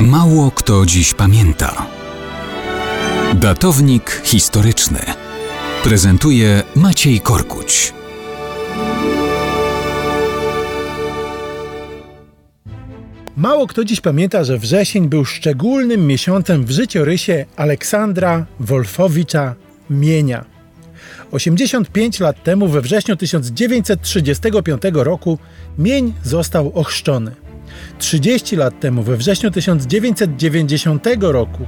Mało kto dziś pamięta. Datownik historyczny prezentuje Maciej Korkuć. Mało kto dziś pamięta, że wrzesień był szczególnym miesiącem w życiorysie Aleksandra Wolfowicza Mienia. 85 lat temu, we wrześniu 1935 roku, Mień został ochrzczony. 30 lat temu, we wrześniu 1990 roku,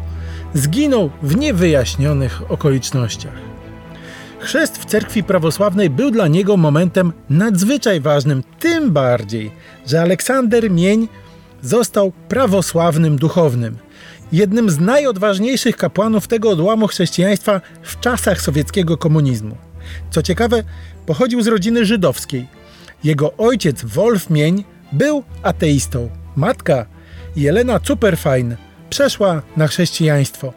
zginął w niewyjaśnionych okolicznościach. Chrzest w cerkwi prawosławnej był dla niego momentem nadzwyczaj ważnym, tym bardziej, że Aleksander Mień został prawosławnym duchownym, jednym z najodważniejszych kapłanów tego odłamu chrześcijaństwa w czasach sowieckiego komunizmu. Co ciekawe, pochodził z rodziny żydowskiej. Jego ojciec Wolf Mień był ateistą. Matka Jelena Superfajn przeszła na chrześcijaństwo.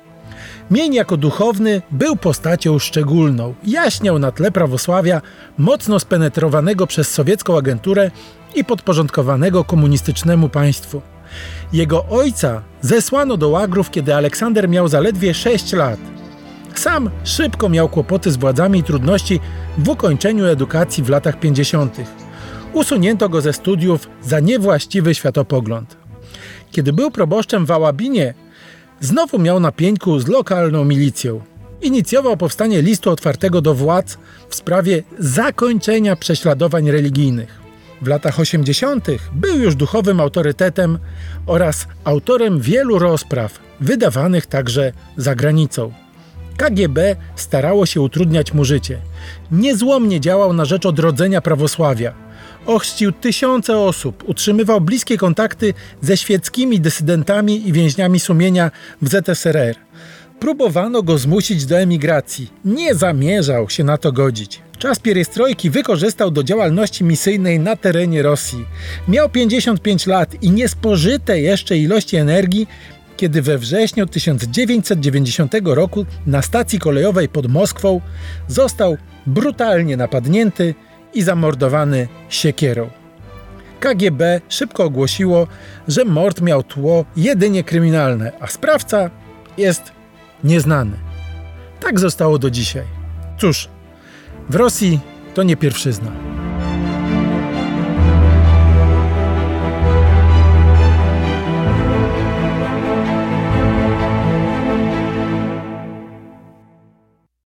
Mień jako duchowny był postacią szczególną. Jaśniał na tle prawosławia, mocno spenetrowanego przez sowiecką agenturę i podporządkowanego komunistycznemu państwu. Jego ojca zesłano do łagrów, kiedy Aleksander miał zaledwie 6 lat. Sam szybko miał kłopoty z władzami i trudności w ukończeniu edukacji w latach 50. Usunięto go ze studiów za niewłaściwy światopogląd. Kiedy był proboszczem w Ałabinie, znowu miał na pieńku z lokalną milicją. Inicjował powstanie listu otwartego do władz w sprawie zakończenia prześladowań religijnych. W latach 80. był już duchowym autorytetem oraz autorem wielu rozpraw, wydawanych także za granicą. KGB starało się utrudniać mu życie. Niezłomnie działał na rzecz odrodzenia prawosławia. Ochrzcił tysiące osób, utrzymywał bliskie kontakty ze świeckimi dysydentami i więźniami sumienia w ZSRR. Próbowano go zmusić do emigracji. Nie zamierzał się na to godzić. Czas pierestrojki wykorzystał do działalności misyjnej na terenie Rosji. Miał 55 lat i niespożyte jeszcze ilości energii, kiedy we wrześniu 1990 roku na stacji kolejowej pod Moskwą został brutalnie napadnięty i zamordowany siekierą. KGB szybko ogłosiło, że mord miał tło jedynie kryminalne, a sprawca jest nieznany. Tak zostało do dzisiaj. Cóż, w Rosji to nie pierwszyzna.